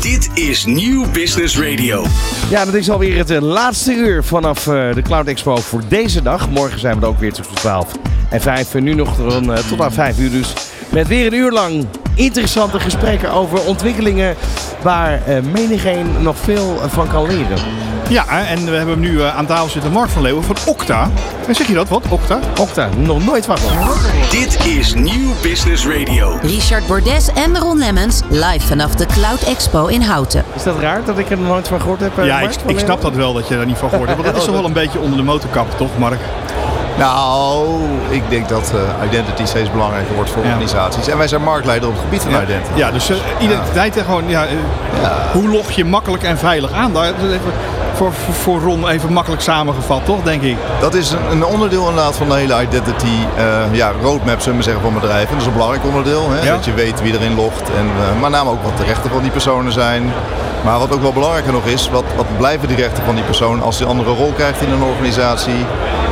Dit is Nieuw Business Radio. Ja, dat is alweer het eh, laatste uur vanaf eh, de Cloud Expo voor deze dag. Morgen zijn we er ook weer tussen 12 en 5. En nu nog eh, tot aan 5 uur dus. Met weer een uur lang interessante gesprekken over ontwikkelingen waar menigeen nog veel van kan leren. Ja, en we hebben nu eh, aan tafel zitten Mark van Leeuwen van Okta. En zeg je dat wat, Okta? Okta, nog nooit van gehoord. Dit is Nieuw Business Radio. Richard Bordes en Ron Lemmens live vanaf de Cloud Expo in Houten. Is dat raar dat ik er nog nooit van gehoord heb? eh, Ja, Mark ik, snap dat wel dat je daar niet van gehoord hebt. Want dat is toch wel een beetje onder de motorkap, toch Mark? Nou, ik denk dat eh, identity steeds belangrijker wordt voor Ja. organisaties. En wij zijn marktleider op het gebied van identity. Ja, dus eh, identiteit en gewoon, ja, eh, hoe log je makkelijk en veilig aan? Daar, dat is even voor, voor, voor Ron even makkelijk samengevat, toch, denk ik? Dat is een, een onderdeel inderdaad van de hele identity eh, ja, roadmap zullen we zeggen, van bedrijven. Dat is een belangrijk onderdeel. Hè? Ja. Dat je weet wie erin logt. En, eh, maar name ook wat de rechten van die personen zijn. Maar wat ook wel belangrijker nog is, wat, wat blijven die rechten van die persoon als een andere rol krijgt in een organisatie.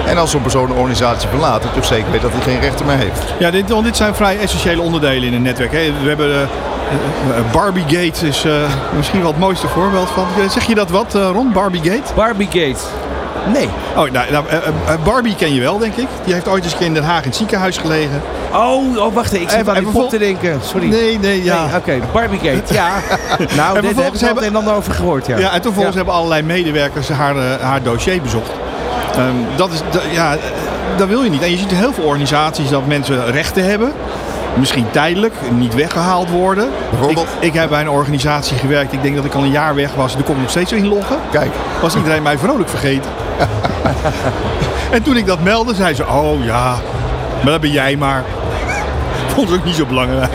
En als zo'n persoon een organisatie verlaat, dat je zeker weet dat hij geen rechten meer heeft. Ja, dit, dit zijn vrij essentiële onderdelen in een netwerk. Hè. We hebben eh, Barbiegate is eh, misschien wel het mooiste voorbeeld van. Eh, Zeg je dat wat, eh, Ron? Barbiegate? Barbie-gate. Nee. Oh, nou, nou, eh, eh, Barbie ken je wel, denk ik. Die heeft ooit eens een keer in Den Haag in het ziekenhuis gelegen. Oh, oh wacht even. Ik zit aan die pop te denken. Sorry. Nee, nee, ja. Nee, Oké, Barbie-gate. Ja. nou, dit heb vervolgens ik wel het hebben- een en ander over gehoord. Ja, Ja, en toen vervolgens hebben allerlei medewerkers haar, eh, haar dossier bezocht. Ehm, dat is, ja, eh, dat wil je niet. En je ziet in heel veel organisaties dat mensen rechten hebben. Misschien tijdelijk, niet weggehaald worden. Bijvoorbeeld? Ik, ik heb bij een organisatie gewerkt. Ik denk dat ik al een jaar weg was. Daar kon ik nog steeds inloggen. Kijk, Was iedereen mij vrolijk vergeten. en toen ik dat meldde, zei ze: Oh ja, maar dat ben jij maar. Vond het ook niet zo belangrijk.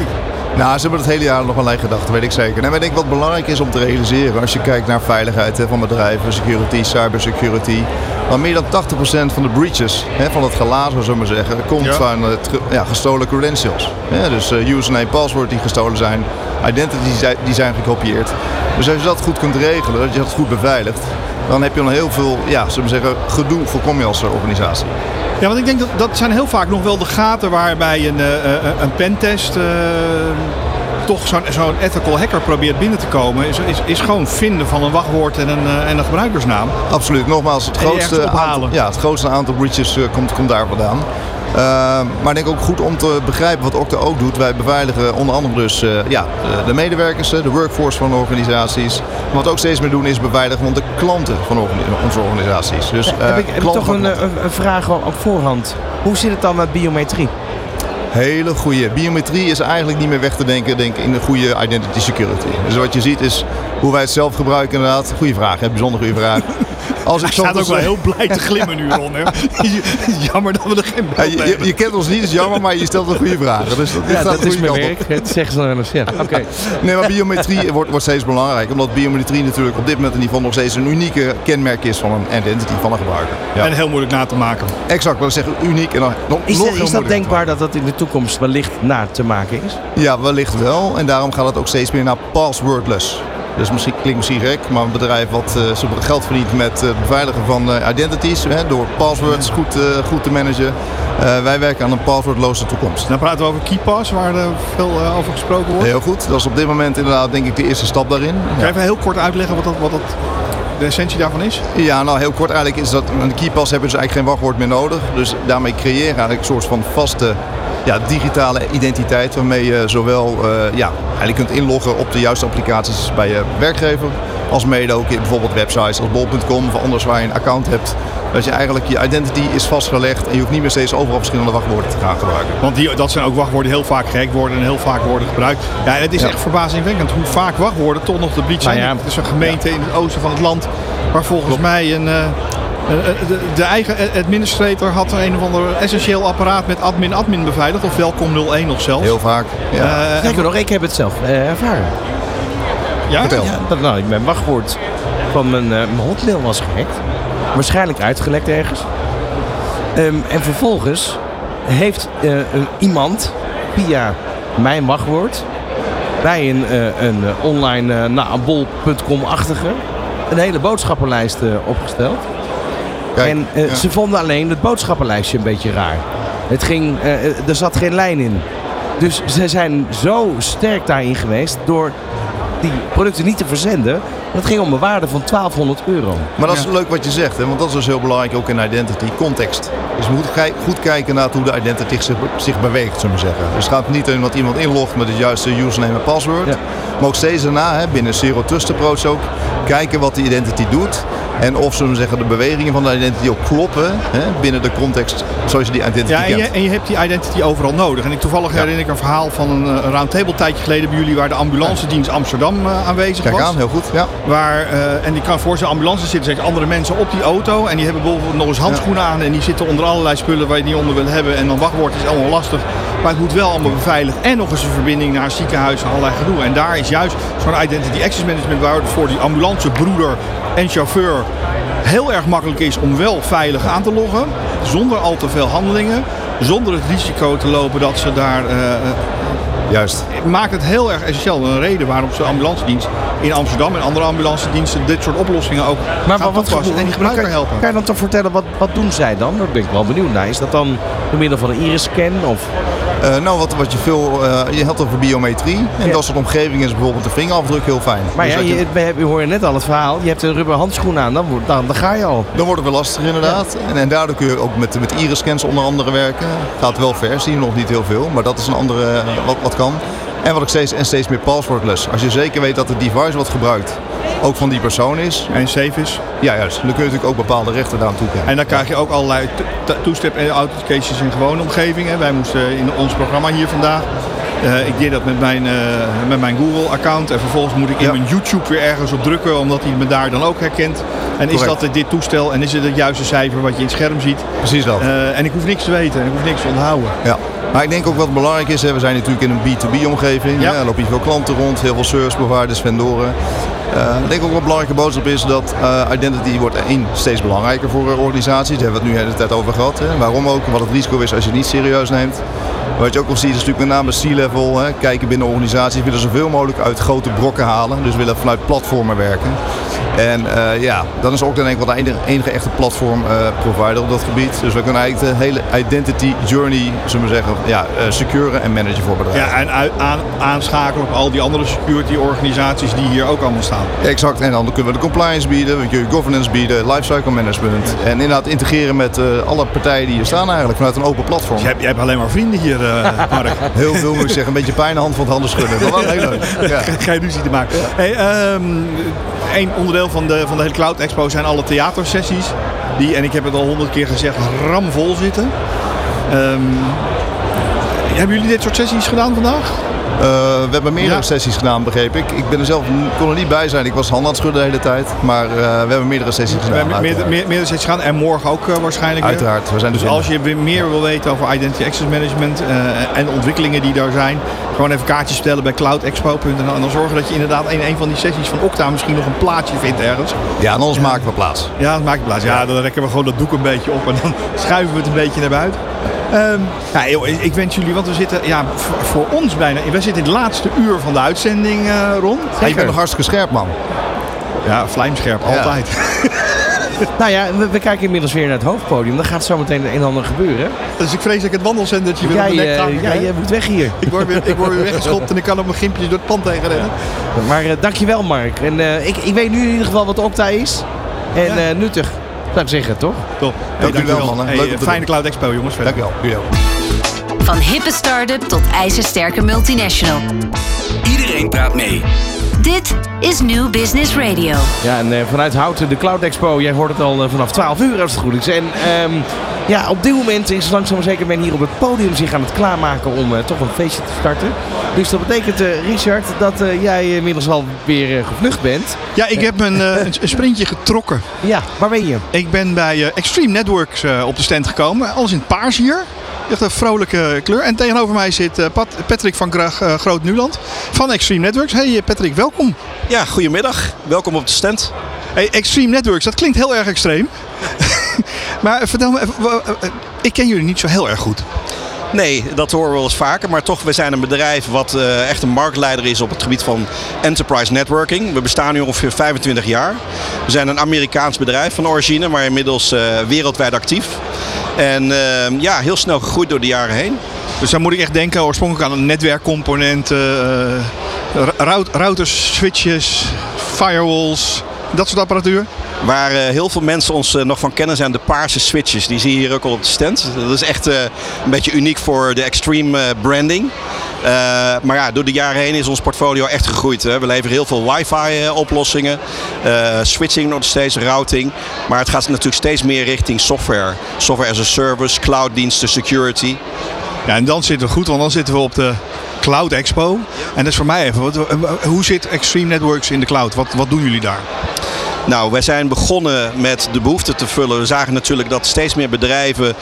Nou, ze hebben het hele jaar nog wel aan gedacht, weet ik zeker. En ik denk wat belangrijk is om te realiseren, als je kijkt naar veiligheid hè, van bedrijven, security, cybersecurity, dan meer dan 80% van de breaches, hè, van het glazen, zullen we maar zeggen, komt Ja. van het ge- ja, gestolen credentials. Dus eh, username, paswoord die gestolen zijn, identities die- zijn gekopieerd. Dus als je dat goed kunt regelen, dat je dat goed beveiligt, dan heb je dan heel veel, ja, zullen we zeggen, gedoe voorkom je als eh, organisatie. Ja, want ik denk dat dat zijn heel vaak nog wel de gaten waarbij een, eh, eh, een pentest eh, toch zo'n zo'n ethical hacker probeert binnen te komen. Is, is, is gewoon vinden van een wachtwoord en een, eh, en een gebruikersnaam. Absoluut. Nogmaals, het grootste, aantal, ja, het grootste aantal breaches eh, komt, komt daar vandaan. Uh, maar ik denk ook goed om te begrijpen wat Okta ook doet. Wij beveiligen onder andere dus uh, ja, de, de medewerkers, de workforce van de organisaties. Maar wat we ook steeds meer doen is beveiligen van de klanten van onze organisaties. Dus, uh, heb ik, heb ik toch een, een, vraag op voorhand. Hoe zit het dan met biometrie? Hele goede. Biometrie is eigenlijk niet meer weg te denken denk, in de goede identity security. Dus wat je ziet is hoe wij het zelf gebruiken inderdaad. Goede vraag, hè? bijzonder goede vraag. Als ik staat ook wel heel blij te glimmen nu, Ron. Hè? jammer dat we er geen ja, je, je, je, kent ons niet, is jammer, maar je stelt een goede vraag. Dus dat, ja, dat is mijn werk. Het zeggen ze dan eens. Ja. Okay. Nee, maar biometrie wordt, wordt steeds belangrijker. Omdat biometrie natuurlijk op dit moment in ieder geval nog steeds een unieke kenmerk is van een identity van een gebruiker. Ja. En heel moeilijk na te maken. Exact, dat is uniek. En dan, nog, is nog is dat denkbaar dat dat in de toekomst wellicht na te maken is? Ja, wellicht wel. En daarom gaat het ook steeds meer naar passwordless. Dus misschien klinkt misschien gek, maar een bedrijf wat uh, zijn geld verdient met het beveiligen van uh, identities, hè, door passwords goed, goed te managen. wij werken aan een passwordloze toekomst. Dan praten we over KeyPass, waar er veel over gesproken wordt. Heel goed, dat is op dit moment inderdaad denk ik de eerste stap daarin. Kan je even heel kort uitleggen wat dat, wat dat de essentie daarvan is? Ja, nou heel kort eigenlijk is dat een KeyPass hebben dus eigenlijk geen wachtwoord meer nodig. Dus daarmee creëer je eigenlijk een soort van vaste ja, digitale identiteit waarmee je zowel uh, ja, eigenlijk kunt inloggen op de juiste applicaties bij je werkgever, als mede ook in bijvoorbeeld websites als bol.com of anders waar je een account hebt. Dat je eigenlijk je identity is vastgelegd en je hoeft niet meer steeds overal verschillende wachtwoorden te gaan gebruiken. Want die, dat zijn ook wachtwoorden die heel vaak gehackt worden en heel vaak worden gebruikt. Ja, en het is ja. echt verbazingwekkend hoe vaak wachtwoorden toch nog de breach zijn. Nou ja. Het is een gemeente in het oosten van het land waar volgens Klopt. mij een... Uh, de, de, eigen administrator had een of ander essentieel apparaat met admin-admin beveiligd. Of welkom 01 nog zelfs. Heel vaak. Ja. Uh, Zeker nog, ik heb het zelf uh, ervaren. Ja? Vertel. Ja, dat, nou, mijn wachtwoord van mijn, uh, mijn hotmail was gehackt. Waarschijnlijk uitgelekt ergens. Um, en vervolgens heeft iemand via mijn wachtwoord bij een, een online nou, bol.com-achtige een hele boodschappenlijst opgesteld. Kijk, en uh, ja. ze vonden alleen het boodschappenlijstje een beetje raar. Het ging, uh, er zat geen lijn in. Dus ze zijn zo sterk daarin geweest door die producten niet te verzenden. Dat ging om een waarde van 1200 euro. Maar dat is leuk wat je zegt, hè? want dat is dus heel belangrijk ook in identity, context. Dus je moet goed kijken naar hoe de identity zich, zich beweegt, zullen we zeggen. Dus het gaat niet om dat iemand inlogt met het juiste username en password. Maar ook steeds daarna, hè, binnen Zero Trust Approach ook, kijken wat die identity doet. En of we zeggen, de bewegingen van de identity ook kloppen hè, binnen de context zoals je die identity ja, en je, en je hebt die identity overal nodig. En ik, toevallig herinner ik een verhaal van een, eh, een roundtable tijdje geleden bij jullie... waar de ambulancedienst Amsterdam uh, aanwezig Kijk was. aan, heel goed. Ja. Waar, uh, en ik kan voor zijn ambulance zitten steeds andere mensen op die auto. En die hebben bijvoorbeeld nog eens handschoenen aan. En die zitten onder allerlei spullen waar je niet onder wil hebben. En dan wachtwoord is allemaal lastig. Maar het moet wel allemaal beveiligd. En nog eens een verbinding naar een ziekenhuis en allerlei gedoe. En daar is juist zo'n identity access management... waar het voor die ambulancebroeder en chauffeur heel erg makkelijk is om wel veilig aan te loggen. Zonder al te veel handelingen. Zonder het risico te lopen dat ze daar... Uh, Juist. Maakt het heel erg essentieel. Een reden waarom ze ambulancedienst in Amsterdam en andere ambulancediensten dit soort oplossingen ook maar gaan wat, toepassen en die gebruiker kan, helpen. Kan je dan toch vertellen, wat, wat doen zij dan? Daar ben ik wel benieuwd naar. Is dat dan door middel van een iris-scan? Of... Uh, nou, wat, wat je veel, uh, je hebt over biometrie. En ja. dat soort omgevingen is bijvoorbeeld de vingerafdruk heel fijn. Maar dus ja, je, je, we horen net al het verhaal. Je hebt een rubber handschoen aan, dan, dan, dan ga je al. Dan wordt het wel lastig inderdaad. Ja. En, en, daardoor kun je ook met, met iris-scans onder andere werken. Gaat wel ver, zie je nog niet heel veel. Maar dat is een andere, uh, wat, wat kan. En wat ik steeds en steeds meer passwordless. Als je zeker weet dat het device wat gebruikt ook van die persoon is. En safe is. Ja, juist. Dan kun je natuurlijk ook bepaalde rechten daaraan toekennen. En dan krijg je ook allerlei two-step authentications in gewone omgevingen. Wij moesten in ons programma hier vandaag. Uh, ik deed dat met mijn, uh, met mijn Google-account. En vervolgens moet ik in ja. mijn YouTube weer ergens op drukken. Omdat hij me daar dan ook herkent. En is dat dit toestel en is het het juiste cijfer wat je in het scherm ziet. Precies dat. Uh, en ik hoef niks te weten. En ik hoef niks te onthouden. Ja. Maar ik denk ook wat belangrijk is, hè, we zijn natuurlijk in een B2B-omgeving. Ja. Er lopen hier veel klanten rond, heel veel service providers, vendoren. Uh, ik denk ook een belangrijke boodschap is dat uh, identity wordt één steeds belangrijker voor uh, organisaties. Daar hebben we het nu de hele tijd over gehad. Hè. Waarom ook, wat het risico is als je het niet serieus neemt. Wat je ook wel ziet is natuurlijk met name C-level. Kijken binnen organisaties willen zoveel mogelijk uit grote brokken halen. Dus willen vanuit platformen werken. En uh, ja, dan is ook denk ik wel de enige, enige echte platform uh, provider op dat gebied. Dus we kunnen eigenlijk de hele identity journey, zullen we zeggen, ja, uh, securen en managen voor bedrijven. Ja, en aan, aanschakelen op al die andere security organisaties die hier ook allemaal staan. Exact, en dan kunnen we de compliance bieden, we kunnen governance bieden, lifecycle management. En inderdaad integreren met alle partijen die hier staan eigenlijk vanuit een open platform. Dus je, hebt, je hebt alleen maar vrienden hier, Mark. heel veel moet ik zeggen, een beetje pijn hand van het handen schudden. Dat was heel leuk. Ja. Geen ruzie te maken. Ja. Hey, um, één onderdeel van de, van de hele Cloud Expo zijn alle theatersessies. Die, en ik heb het al honderd keer gezegd, ramvol zitten. Um, hebben jullie dit soort sessies gedaan vandaag? Uh, we hebben meerdere ja. sessies gedaan, begreep ik. Ik ben er zelf, kon er niet bij zijn. Ik was hand aan het schudden de hele tijd. Maar uh, we hebben meerdere sessies gedaan. We hebben meerdere, meer, meerdere sessies gedaan. En morgen ook uh, waarschijnlijk. Uiteraard. We zijn dus als je meer wil weten over Identity Access Management en de ontwikkelingen die daar zijn. Gewoon even kaartjes stellen bij cloudexpo.nl. En dan zorgen dat je inderdaad in een van die sessies van Okta misschien nog een plaatsje vindt ergens. Ja, en anders maken we plaats. Ja, dan maken we plaats. Ja, dan rekken we gewoon dat doek een beetje op. En dan schuiven we het een beetje naar buiten. Um, ja, joh, ik wens jullie, want we zitten ja, voor, voor ons bijna. We zitten in het laatste uur van de uitzending, uh, Ron. Ja, je bent nog hartstikke scherp, man. Ja, vlijmscherp, ja. altijd. nou ja, we, we, kijken inmiddels weer naar het hoofdpodium. Dan gaat zo meteen een en ander gebeuren. Dus ik vrees dat ik het wandelzendertje weer jij, op mijn nek uh, Ja, jij moet weg hier. Ik word weer, ik word weer weggeschopt en ik kan op mijn gimpjes door het pand heen rennen. Maar uh, dankjewel, Mark. En uh, ik, ik weet nu in ieder geval wat Opta is. En ja. nuttig. Zou ik zeggen, toch? Top. Hey, Dank wel, mannen. Hey, Leuk fijne Cloud Expo, jongens. Dank je wel. Van hippe start-up tot ijzersterke multinational. Iedereen praat mee. Dit is New Business Radio. Ja, en uh, vanuit Houten, de Cloud Expo. Jij hoort het al uh, vanaf 12 uur als het goed is. En um, ja, op dit moment is langzaam maar zeker men hier op het podium zich aan het klaarmaken om uh, toch een feestje te starten. Dus dat betekent, Richard, dat jij inmiddels al weer gevlucht bent. Ja, ik heb een, een, sprintje getrokken. Ja, waar ben je? Ik ben bij Extreme Networks op de stand gekomen. Alles in het paars hier. Echt een vrolijke kleur. En tegenover mij zit uh, Pat Patrick van Grag, uh, Groot Nuland van Extreme Networks. Hey Patrick, welkom. Ja, goedemiddag. Welkom op de stand. Hey, Extreme Networks, dat klinkt heel erg extreem. maar vertel me even, ik ken jullie niet zo heel erg goed. Nee, dat horen we wel eens vaker. Maar toch, we zijn een bedrijf wat uh, echt een marktleider is op het gebied van enterprise networking. We bestaan nu ongeveer 25 jaar. We zijn een Amerikaans bedrijf van origine, maar inmiddels uh, wereldwijd actief. En uh, ja, heel snel gegroeid door de jaren heen. Dus dan moet ik echt denken oorspronkelijk aan een netwerkcomponent. routers, switches, firewalls, dat soort apparatuur? Waar uh, heel veel mensen ons uh, nog van kennen zijn de paarse switches. Die zie je hier ook al op de stand. Dat is echt uh, een beetje uniek voor de extreme branding. maar ja, door de jaren heen is ons portfolio echt gegroeid. Hè. We leveren heel veel wifi oplossingen. switching nog steeds, routing. Maar het gaat natuurlijk steeds meer richting software. Software as a service, clouddiensten, security. Ja, en dan zitten we goed, want dan zitten we op de Cloud Expo. En dat is voor mij even, wat, hoe zit Extreme Networks in de cloud? Wat, wat doen jullie daar? Nou, wij zijn begonnen met de behoefte te vullen. We zagen natuurlijk dat steeds meer bedrijven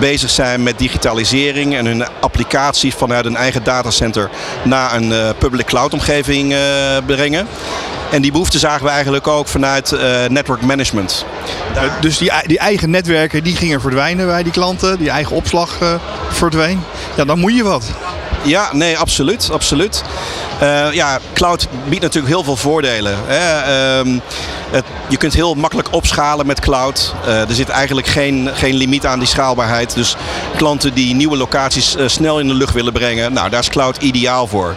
bezig zijn met digitalisering en hun applicaties vanuit een eigen datacenter naar een uh, public cloud omgeving uh, brengen. En die behoefte zagen we eigenlijk ook vanuit uh, network management. Daar... Dus die, die, eigen netwerken die gingen verdwijnen bij die klanten, die eigen opslag verdween. Ja, dan moet je wat. Ja, nee, absoluut. absoluut. Ja, cloud biedt natuurlijk heel veel voordelen. Hè. Uh, het, je kunt heel makkelijk opschalen met cloud. Uh, er zit eigenlijk geen, geen limiet aan die schaalbaarheid. Dus klanten die nieuwe locaties uh, snel in de lucht willen brengen, nou, daar is cloud ideaal voor.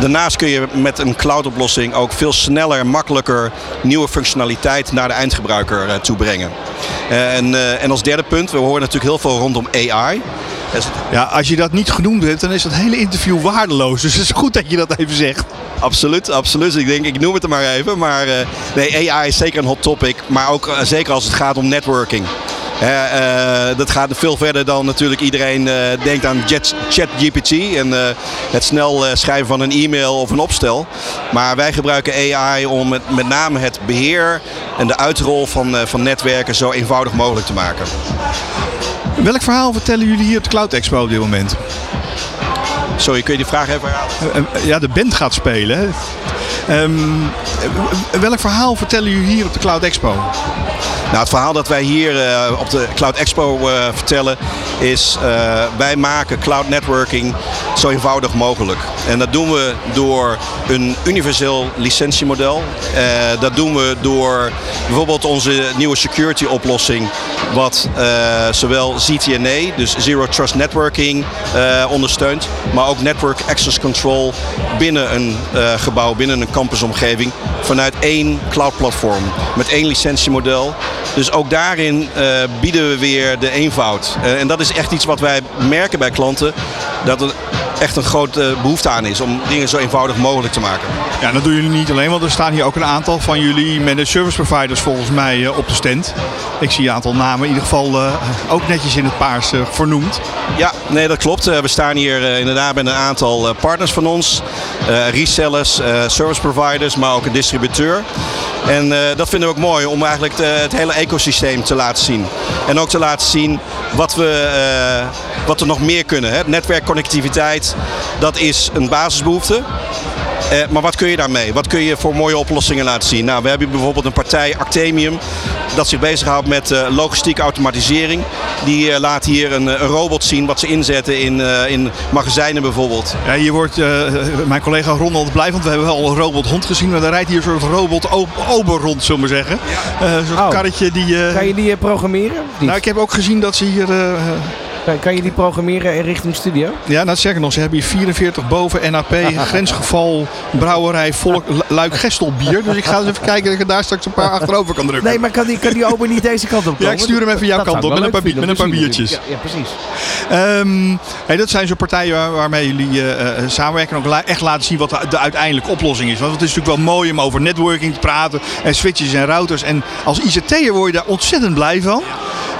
Daarnaast kun je met een cloud-oplossing ook veel sneller makkelijker nieuwe functionaliteit naar de eindgebruiker toe brengen. En, en als derde punt, we horen natuurlijk heel veel rondom AI. Ja, als je dat niet genoemd hebt, dan is dat hele interview waardeloos. Dus het is goed dat je dat even zegt. Absoluut, absoluut. Ik denk, ik noem het er maar even. Maar uh, nee, AI is zeker een hot topic. Maar ook uh, zeker als het gaat om networking. Uh, dat gaat veel verder dan natuurlijk iedereen denkt aan ChatGPT en het snel schrijven van een e-mail of een opstel. Maar wij gebruiken AI om met, met name het beheer en de uitrol van, van netwerken zo eenvoudig mogelijk te maken. Welk verhaal vertellen jullie hier op de Cloud Expo op dit moment? Sorry, kun je die vraag even herhalen? Eh, eh, ja, de band gaat spelen. Um, welk verhaal vertellen jullie hier op de Cloud Expo? Nou, het verhaal dat wij hier uh, op de Cloud Expo uh, vertellen is uh, wij maken cloud networking zo eenvoudig mogelijk. En dat doen we door een universeel licentiemodel. dat doen we door bijvoorbeeld onze nieuwe security oplossing wat zowel ZTNA, dus Zero Trust Networking, ondersteunt, maar ook Network Access Control binnen een gebouw, binnen een campusomgeving vanuit één cloud platform met één licentiemodel. Dus ook daarin bieden we weer de eenvoud. En dat is echt iets wat wij merken bij klanten. Dat er echt een grote behoefte aan is om dingen zo eenvoudig mogelijk te maken. Ja, dat doen jullie niet alleen, want er staan hier ook een aantal van jullie managed service providers volgens mij uh, op de stand. Ik zie een aantal namen in ieder geval ook netjes in het paars vernoemd. Ja, nee, dat klopt. we staan hier inderdaad met een aantal partners van ons. resellers, service providers, maar ook een distributeur. En dat vinden we ook mooi om eigenlijk het hele ecosysteem te laten zien. En ook te laten zien wat we, wat we nog meer kunnen. Hè. Netwerkconnectiviteit, dat is een basisbehoefte. Uh, maar wat kun je daarmee? Wat kun je voor mooie oplossingen laten zien? Nou, we hebben bijvoorbeeld een partij, Actemium, dat zich bezighoudt met uh, logistieke automatisering. Die uh, laat hier een, een, robot zien wat ze inzetten in, in magazijnen bijvoorbeeld. Ja, hier wordt mijn collega Ronald blij, want we hebben wel een robothond gezien. Maar daar rijdt hier een soort robot ober rond, zullen we zeggen. Zo'n oh. karretje die... kan je die programmeren? Nou, ik heb ook gezien dat ze hier kan, kan je die programmeren in richting studio? Ja, dat zeg ik nog. Ze hebben hier 44 boven NAP, grensgeval, brouwerij, volk, luik gestelbier. Dus ik ga eens even kijken dat ik daar straks een paar achterover kan drukken. Nee, maar kan die, kan die open niet deze kant op komen? Ja, ik stuur hem even jouw kant op met een, paar, met een paar biertjes. Ja, ja precies. Um, hey, dat zijn zo'n partijen waarmee jullie uh, samenwerken en ook echt laten zien wat de, de, uiteindelijke oplossing is. Want het is natuurlijk wel mooi om over networking te praten en switches en routers. En als ICT'er word je daar ontzettend blij van.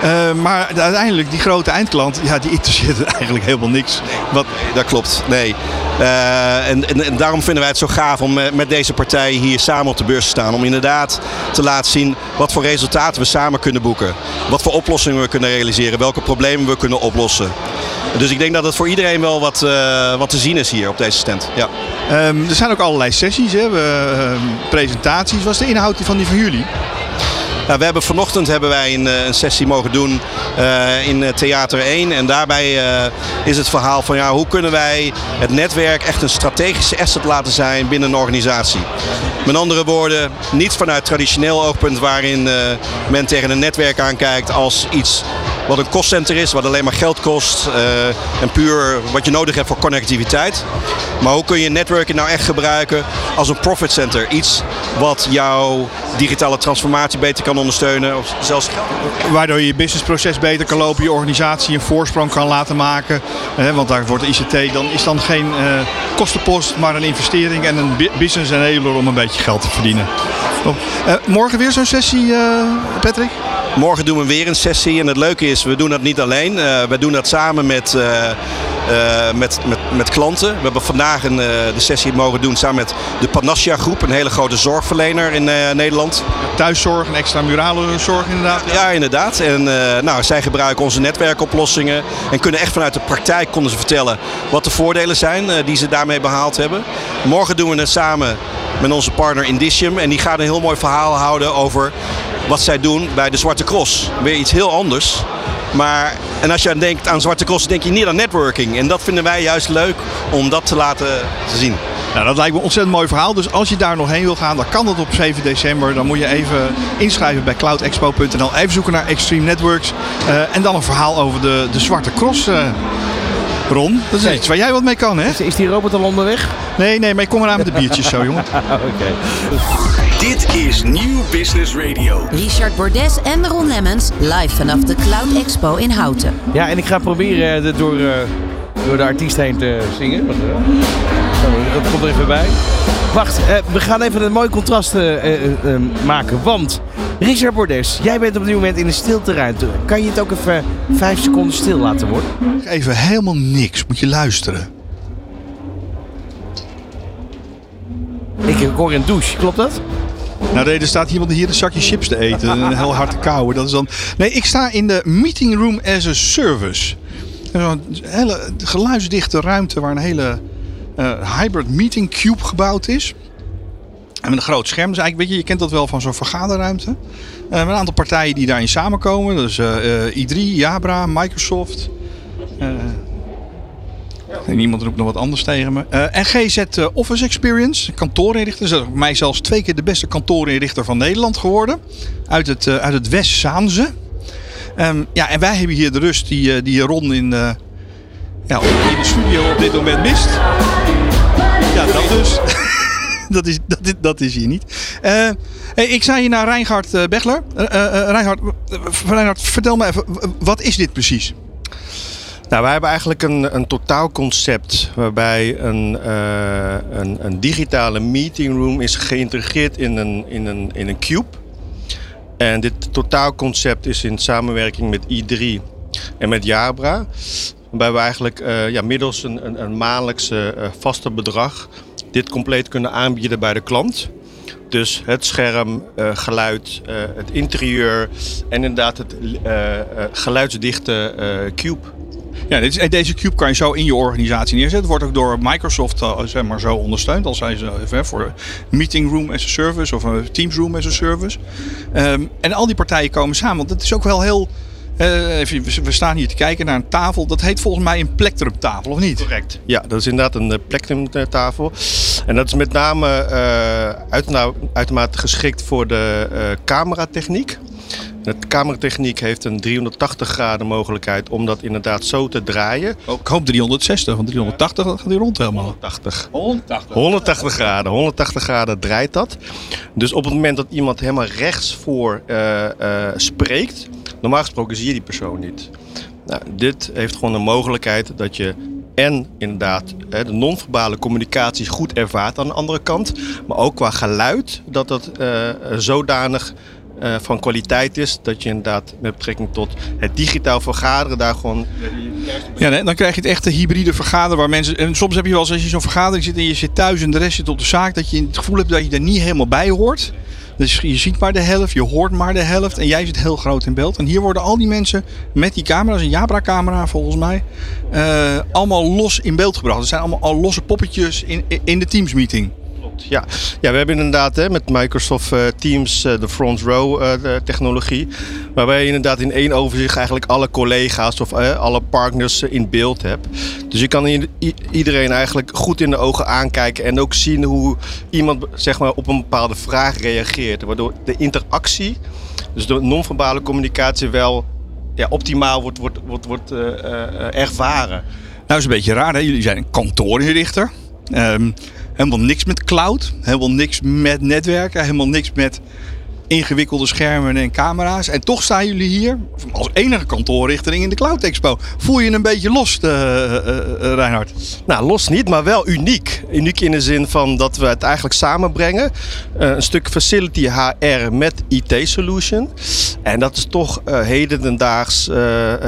Uh, maar uiteindelijk, die grote eindklant, ja, die interesseert eigenlijk helemaal niks. Wat... Dat klopt, nee. Uh, en, en, en, daarom vinden wij het zo gaaf om met, met deze partij hier samen op de beurs te staan. Om inderdaad te laten zien wat voor resultaten we samen kunnen boeken. Wat voor oplossingen we kunnen realiseren. Welke problemen we kunnen oplossen. Dus ik denk dat het voor iedereen wel wat, uh, wat te zien is hier op deze stand. Ja. Um, er zijn ook allerlei sessies, hè? We, uh, presentaties. Wat is de inhoud van die van jullie? Nou, we hebben vanochtend hebben wij een, eh, een sessie mogen doen uh, in Theater 1. En daarbij is het verhaal van ja, hoe kunnen wij het netwerk echt een strategische asset laten zijn binnen een organisatie. Met andere woorden, niet vanuit traditioneel oogpunt waarin men tegen een netwerk aankijkt als iets wat een kostcenter is, wat alleen maar geld kost en puur wat je nodig hebt voor connectiviteit. Maar hoe kun je netwerking nou echt gebruiken als een profit center? Iets wat jouw digitale transformatie beter kan ondersteunen. Of zelfs Waardoor je je businessproces beter kan lopen, je organisatie een voorsprong kan laten maken. want daar wordt ICT dan, is dan geen uh, kostenpost, maar een investering en een business enabler om een beetje geld te verdienen. Uh, morgen weer zo'n sessie, Patrick? Morgen doen we weer een sessie en het leuke is, we doen dat niet alleen. we doen dat samen met uh, met, met, met klanten. We hebben vandaag een, de sessie mogen doen samen met de Panassia Groep, een hele grote zorgverlener in Nederland. Thuiszorg en extra murale zorg inderdaad. Ja, ja inderdaad. En nou, zij gebruiken onze netwerkoplossingen en kunnen echt vanuit de praktijk konden ze vertellen wat de voordelen zijn die ze daarmee behaald hebben. Morgen doen we het samen met onze partner Indicium en die gaat een heel mooi verhaal houden over wat zij doen bij de Zwarte Cross. Weer iets heel anders. Maar, en als je aan denkt aan Zwarte Cross, denk je niet aan networking. En dat vinden wij juist leuk om dat te laten zien. Nou, dat lijkt me een ontzettend mooi verhaal. Dus als je daar nog heen wil gaan, dan kan dat op 7 december. Dan moet je even inschrijven bij cloudexpo.nl. Even zoeken naar Extreme Networks. Uh, en dan een verhaal over de, de Zwarte Cross. Uh, Ron, dat is iets waar jij wat mee kan, hè? Is, is die robot al onderweg? Nee, nee, maar ik kom eraan met de biertjes zo, jongen. Oké. Dit is Nieuw Business Radio. Richard Bordes en Ron Lemmens live vanaf de Cloud Expo in Houten. Ja, en ik ga proberen uh, door, uh, door de artiest heen te zingen. Want, uh, dat komt er even bij. Wacht, we gaan even een mooi contrast maken. Want Richard Bordes, jij bent op dit moment in een stilteruimte. Kan je het ook even vijf seconden stil laten worden? Even helemaal niks, moet je luisteren. Ik hoor een douche, klopt dat? Nou er staat iemand hier een zakje chips te eten. Een heel hard te kauwen. Dat is dan... Nee, ik sta in de Meeting Room as a Service. Een hele geluidsdichte ruimte waar een hele uh, hybrid meeting cube gebouwd is. En met een groot scherm. Dus eigenlijk, weet je, je kent dat wel van zo'n vergaderruimte. Uh, met een aantal partijen die daarin samenkomen. Dus uh, uh, I3, Jabra, Microsoft. En iemand roept nog wat anders tegen me. Uh, en GZ uh, Office Experience, kantoorinrichter. Is mij zelfs twee keer de beste kantoorinrichter van Nederland geworden. Uit het, uh, uit het West-Zaanse. Um, ja, en wij hebben hier de rust die, die Ron in, ja, in de studio op dit moment mist. Ja, dat dus. dat, is, dat, dat is hier niet. Uh, ik zei hier naar Reinhard uh, Bechler. Uh, Reinhard, Reinhard, vertel me even, wat is dit precies? Nou, wij hebben eigenlijk een, een totaalconcept waarbij een, uh, een, een, digitale meetingroom is geïntegreerd in een, in, een, in een cube. En dit totaalconcept is in samenwerking met i3 en met Jabra. Waarbij we eigenlijk uh, ja, middels een, een, een maandelijkse uh, vaste bedrag dit compleet kunnen aanbieden bij de klant. Dus het scherm, geluid, het interieur en inderdaad het geluidsdichte cube. Ja, dit deze cube kan je zo in je organisatie neerzetten. Wordt ook door Microsoft zeg maar, zo ondersteund. Als zij ze voor Meeting Room as a Service of een Teams Room as a Service. Um, en al die partijen komen samen. Want het is ook wel heel even, we staan hier te kijken naar een tafel. Dat heet volgens mij een plectrumtafel, of niet? Correct. Ja, dat is inderdaad een plectrumtafel. En dat is met name uitermate geschikt voor de cameratechniek. De cameratechniek heeft een 380 graden mogelijkheid om dat inderdaad zo te draaien. Oh, ik hoop 360, want 380 gaat hij rond helemaal. 180. 180. 180 graden. 180 graden draait dat. Dus op het moment dat iemand helemaal rechts voor uh, uh, spreekt, normaal gesproken zie je die persoon niet. Nou, dit heeft gewoon de mogelijkheid dat je en inderdaad de non-verbale communicatie goed ervaart aan de andere kant. Maar ook qua geluid, dat dat uh, zodanig uh, van kwaliteit is. Dat je inderdaad met betrekking tot het digitaal vergaderen daar gewoon. Ja, dan krijg je het echte hybride vergaderen waar mensen. En soms heb je wel eens als je zo'n vergadering zit en je zit thuis en de rest zit op de zaak, dat je het gevoel hebt dat je er niet helemaal bij hoort. Dus je ziet maar de helft, je hoort maar de helft en jij zit heel groot in beeld. En hier worden al die mensen met die camera's, een Jabra-camera volgens mij, uh, allemaal los in beeld gebracht. Er zijn allemaal al losse poppetjes in, in de Teams-meeting. Ja. ja, we hebben inderdaad hè, met Microsoft uh, Teams uh, de front row de technologie. Waarbij je inderdaad in één overzicht eigenlijk alle collega's of alle partners in beeld hebt. Dus je kan iedereen eigenlijk goed in de ogen aankijken en ook zien hoe iemand zeg maar, op een bepaalde vraag reageert. Waardoor de interactie, dus de non-verbale communicatie wel ja, optimaal wordt, wordt, wordt, wordt ervaren. Nou, is een beetje raar. Hè? Jullie zijn een kantoorinrichter. Um, helemaal niks met cloud. Helemaal niks met netwerken. Helemaal niks met ingewikkelde schermen en camera's. En toch staan jullie hier als enige kantoorrichtering in de Cloud Expo. Voel je een beetje los, uh, uh, Reinhard? Nou, los niet, maar wel uniek. Uniek in de zin van dat we het eigenlijk samenbrengen. een stuk facility HR met IT solution. En dat is toch hedendaags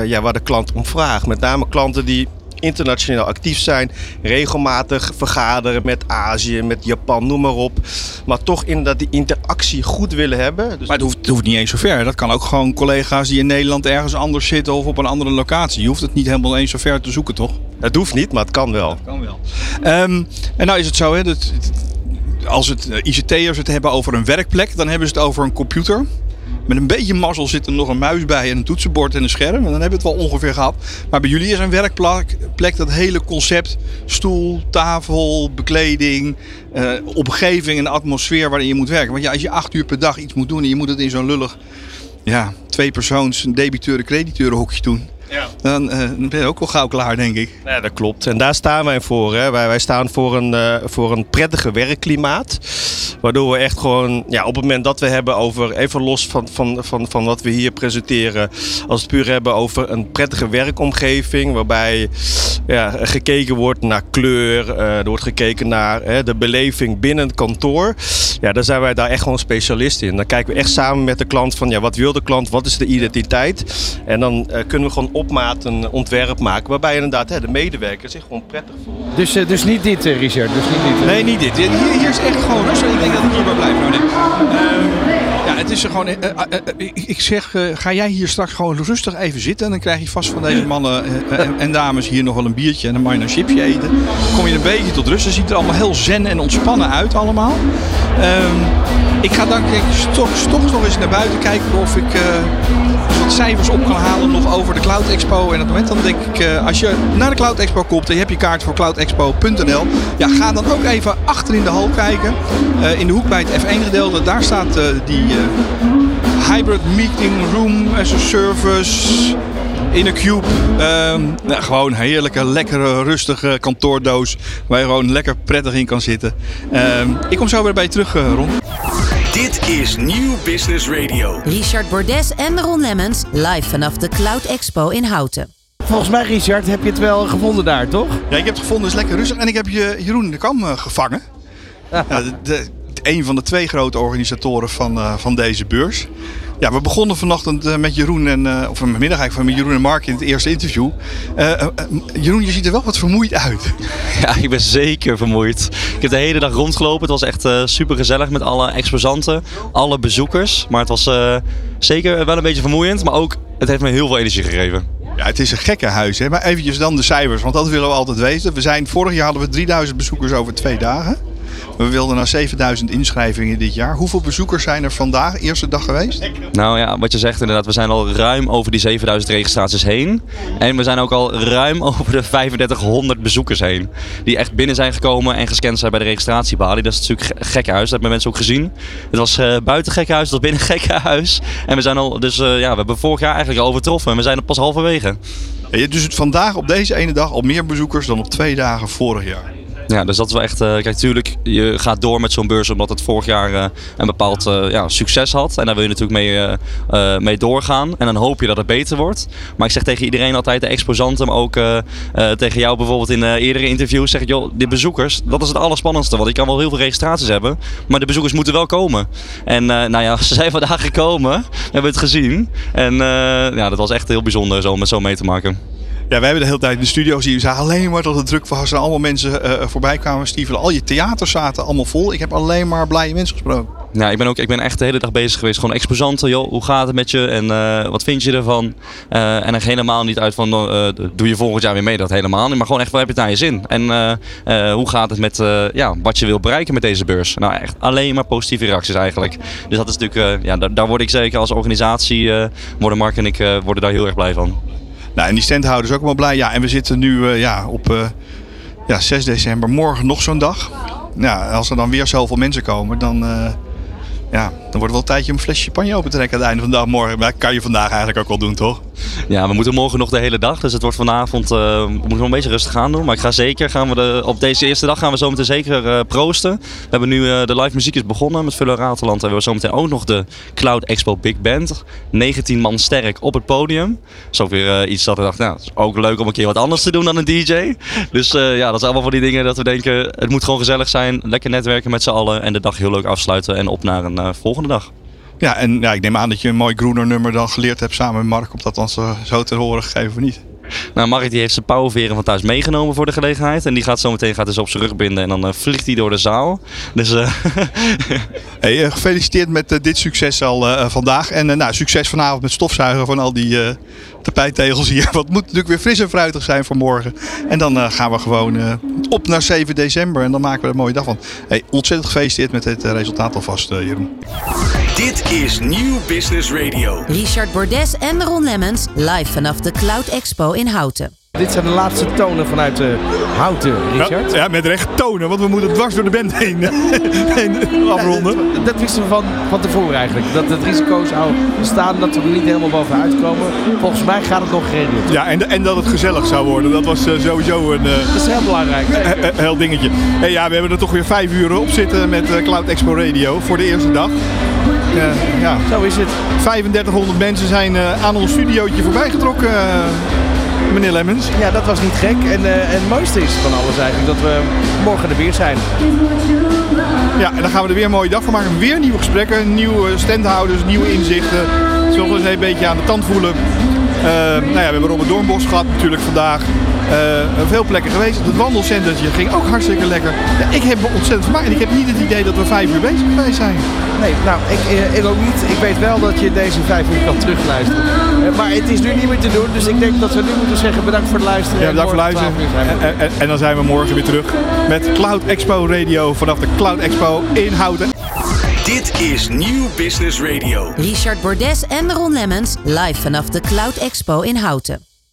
ja, waar de klant om vraagt. Met name klanten die internationaal actief zijn, regelmatig vergaderen met Azië, met Japan, noem maar op. Maar toch inderdaad die interactie goed willen hebben. Dus maar het hoeft, het hoeft niet eens zo ver. Dat kan ook gewoon collega's die in Nederland ergens anders zitten of op een andere locatie. Je hoeft het niet helemaal eens zo ver te zoeken, toch? Het hoeft niet, maar het kan wel. Het kan wel. Um, en nou is het zo, hè, dat, als het eh, ICT'ers het hebben over een werkplek, dan hebben ze het over een computer. Met een beetje mazzel zit er nog een muis bij en een toetsenbord en een scherm. En dan hebben we het wel ongeveer gehad. Maar bij jullie is een werkplek plek, dat hele concept. Stoel, tafel, bekleding, uh, omgeving en atmosfeer waarin je moet werken. Want ja, als je acht uur per dag iets moet doen en je moet het in zo'n lullig ja, twee persoons debiteuren hokje doen. Ja. Dan, uh, ben je ook wel gauw klaar, denk ik. Ja, dat klopt. En daar staan wij voor. Hè. Wij, wij staan voor een, uh, voor een prettige werkklimaat. Waardoor we echt gewoon, ja, op het moment dat we hebben over, even los van, van, van, van wat we hier presenteren, als we het puur hebben over een prettige werkomgeving, waarbij ja, gekeken wordt naar kleur, uh, er wordt gekeken naar hè, de beleving binnen het kantoor. Ja, dan zijn wij daar echt gewoon specialist in. Dan kijken we echt samen met de klant van, ja, wat wil de klant, wat is de identiteit? En dan kunnen we gewoon op maat een ontwerp maken waarbij inderdaad hè, de medewerker zich gewoon prettig voelt. Dus, uh, dus niet dit, uh, Richard? Dus niet dit, uh... Nee, niet dit. Hier, hier, is echt gewoon rustig. Ik denk dat ik hier wel blijf. Uh, ja, het is er gewoon. ik zeg, ga jij hier straks gewoon rustig even zitten. En dan krijg je vast van deze mannen en, en, dames hier nog wel een biertje en een minor chipje eten. Dan kom je een beetje tot rust. Het ziet er allemaal heel zen en ontspannen uit allemaal. Um, ik ga dan toch, toch nog eens naar buiten kijken of ik wat cijfers op kan halen nog over de Cloud Expo. En op het moment dan denk ik, uh, als je naar de Cloud Expo komt en je hebt je kaart voor cloudexpo.nl. Ja, ga dan ook even achter in de hal kijken. Uh, in de hoek bij het F1 gedeelte. Daar staat die hybrid meeting room as a service in een cube. Um, nou, gewoon een heerlijke, lekkere, rustige kantoordoos. Waar je gewoon lekker prettig in kan zitten. Um, ik kom zo weer bij je terug, Ron. Dit is Nieuw Business Radio. Richard Bordes en Ron Lemmens live vanaf de Cloud Expo in Houten. Volgens mij, Richard, heb je het wel gevonden daar, toch? Ja, ik heb het gevonden. Het is lekker rustig. En ik heb je Jeroen de Kam uh, gevangen. Ja. de, de, een van de twee grote organisatoren van, uh, van deze beurs. Ja, we begonnen vanochtend uh, met Jeroen en, uh, of vanmiddag eigenlijk met Jeroen en Mark in het eerste interview. Jeroen, je ziet er wel wat vermoeid uit. Ja, ik ben zeker vermoeid. Ik heb de hele dag rondgelopen. Het was echt super gezellig met alle exposanten, alle bezoekers. Maar het was zeker wel een beetje vermoeiend, maar ook het heeft me heel veel energie gegeven. Ja, het is een gekke huis. Hè? Maar eventjes dan de cijfers, want dat willen we altijd weten. We zijn, vorig jaar hadden we 3000 bezoekers over twee dagen. We wilden naar 7000 inschrijvingen dit jaar. Hoeveel bezoekers zijn er vandaag, eerste dag geweest? Nou ja, wat je zegt inderdaad, we zijn al ruim over die 7000 registraties heen. En we zijn ook al ruim over de 3500 bezoekers heen. Die echt binnen zijn gekomen en gescand zijn bij de registratiebalie. Dat is natuurlijk een gekke huis, dat hebben mensen ook gezien. Het was uh, buiten gekke huis, het was binnen gekke huis. En we zijn al, dus uh, ja, we hebben vorig jaar eigenlijk al overtroffen. En we zijn er pas halverwege. Ja, dus vandaag op deze ene dag al meer bezoekers dan op twee dagen vorig jaar. Ja, dus dat is wel echt. Uh, kijk, natuurlijk, je gaat door met zo'n beurs omdat het vorig jaar uh, een bepaald uh, ja, succes had. En daar wil je natuurlijk mee, mee doorgaan. En dan hoop je dat het beter wordt. Maar ik zeg tegen iedereen altijd, de exposanten, maar ook tegen jou bijvoorbeeld in eerdere interviews, zeg ik, joh, de bezoekers, dat is het allerspannendste. Want je kan wel heel veel registraties hebben, maar de bezoekers moeten wel komen. En nou ja, ze zijn vandaag gekomen, we hebben het gezien. En ja, dat was echt heel bijzonder zo met zo mee te maken. Ja, wij hebben de hele tijd in de studio zien. We alleen maar dat het druk was. En allemaal mensen uh, voorbij kwamen. Steven, al je theaters zaten allemaal vol. Ik heb alleen maar blije mensen gesproken. Ja, ik ben, ook, ik ben echt de hele dag bezig geweest. Gewoon exposanten. Joh, hoe gaat het met je? En uh, wat vind je ervan? Uh, en dan helemaal niet uit van doe je volgend jaar weer mee. Dat helemaal niet. Maar gewoon echt, wat heb je het naar je zin? En hoe gaat het met ja, wat je wil bereiken met deze beurs? Nou, echt alleen maar positieve reacties eigenlijk. Dus dat is natuurlijk, ja, daar, daar word ik zeker als organisatie, worden Mark en ik worden daar heel erg blij van. Nou, en die standhouders ook wel blij. Ja, en we zitten nu uh, ja, op uh, ja, 6 december. Morgen nog zo'n dag. Ja, als er dan weer zoveel mensen komen, dan, uh, ja, dan wordt het wel een tijdje om een flesje champagne open te trekken aan het einde van de dag morgen. Maar dat kan je vandaag eigenlijk ook wel doen, toch? Ja, we moeten morgen nog de hele dag. Dus het wordt vanavond, uh, we moeten nog een beetje rustig aan doen. Maar ik ga zeker, gaan we de, op deze eerste dag gaan we zometeen zeker uh, proosten. We hebben nu uh, de live muziek is begonnen met Vuller Rateland. En we hebben zometeen ook nog de Cloud Expo Big Band. 19 man sterk op het podium. Zo weer iets dat we dachten, nou, het is ook leuk om een keer wat anders te doen dan een DJ. Dus ja, dat is allemaal van die dingen dat we denken, het moet gewoon gezellig zijn. Lekker netwerken met z'n allen en de dag heel leuk afsluiten en op naar een volgende dag. Ja, en ja, ik neem aan dat je een mooi groener nummer dan geleerd hebt samen met Mark. Om dat dan zo te horen gegeven of niet? Nou, Mark die heeft zijn pauwveren van thuis meegenomen voor de gelegenheid. En die gaat zo meteen gaat dus op zijn rug binden en dan uh, vliegt hij door de zaal. Dus, uh... hey, uh, gefeliciteerd met dit succes al vandaag. En nou, succes vanavond met stofzuigen van al die tapijtegels hier. Wat moet natuurlijk weer fris en fruitig zijn voor morgen. En dan gaan we gewoon op naar 7 december. En dan maken we er een mooie dag van. Hey, ontzettend gefeliciteerd met het resultaat alvast, Jeroen. Dit is Nieuw Business Radio. Richard Bordes en Ron Lemmens live vanaf de Cloud Expo in Houten. Dit zijn de laatste tonen vanuit de Houten, Richard. Ja, ja, met recht tonen, want we moeten dwars door de band heen, heen afronden. Ja, dat, dat wisten we van, van tevoren eigenlijk. Dat het risico zou bestaan dat we er niet helemaal bovenuit komen. Volgens mij gaat het nog geregeld. Ja, en, en dat het gezellig zou worden. Dat was uh, sowieso een... Uh, dat is heel belangrijk. heel dingetje. Hey, ja, we hebben er toch weer vijf uur op zitten met Cloud Expo Radio voor de eerste dag. ja. Zo is het. 3500 mensen zijn aan ons studiootje voorbij getrokken meneer Lemmens. Ja, dat was niet gek. En, uh, en het mooiste is van alles eigenlijk dat we morgen er weer zijn. Ja, en dan gaan we er weer een mooie dag van maken. Weer nieuwe gesprekken, nieuwe standhouders, nieuwe inzichten. Zullen we eens een beetje aan de tand voelen. Uh, nou ja, we hebben Robert Doornbos gehad natuurlijk vandaag. Uh, veel plekken geweest. Het wandelcentertje ging ook hartstikke lekker. Ja, ik heb ontzettend vermaakt en ik heb niet het idee dat we vijf uur bezig geweest zijn. Nee, nou, ik, ik ook niet. Ik weet wel dat je deze vijf uur kan terugluisteren. Uh, maar het is nu niet meer te doen, dus ik denk dat we nu moeten zeggen bedankt voor het luisteren. Ja, bedankt voor het luisteren. En, en, en, dan zijn we morgen weer terug met Cloud Expo Radio vanaf de Cloud Expo in Houten. Dit is Nieuw Business Radio. Richard Bordes en Ron Lemmens live vanaf de Cloud Expo in Houten.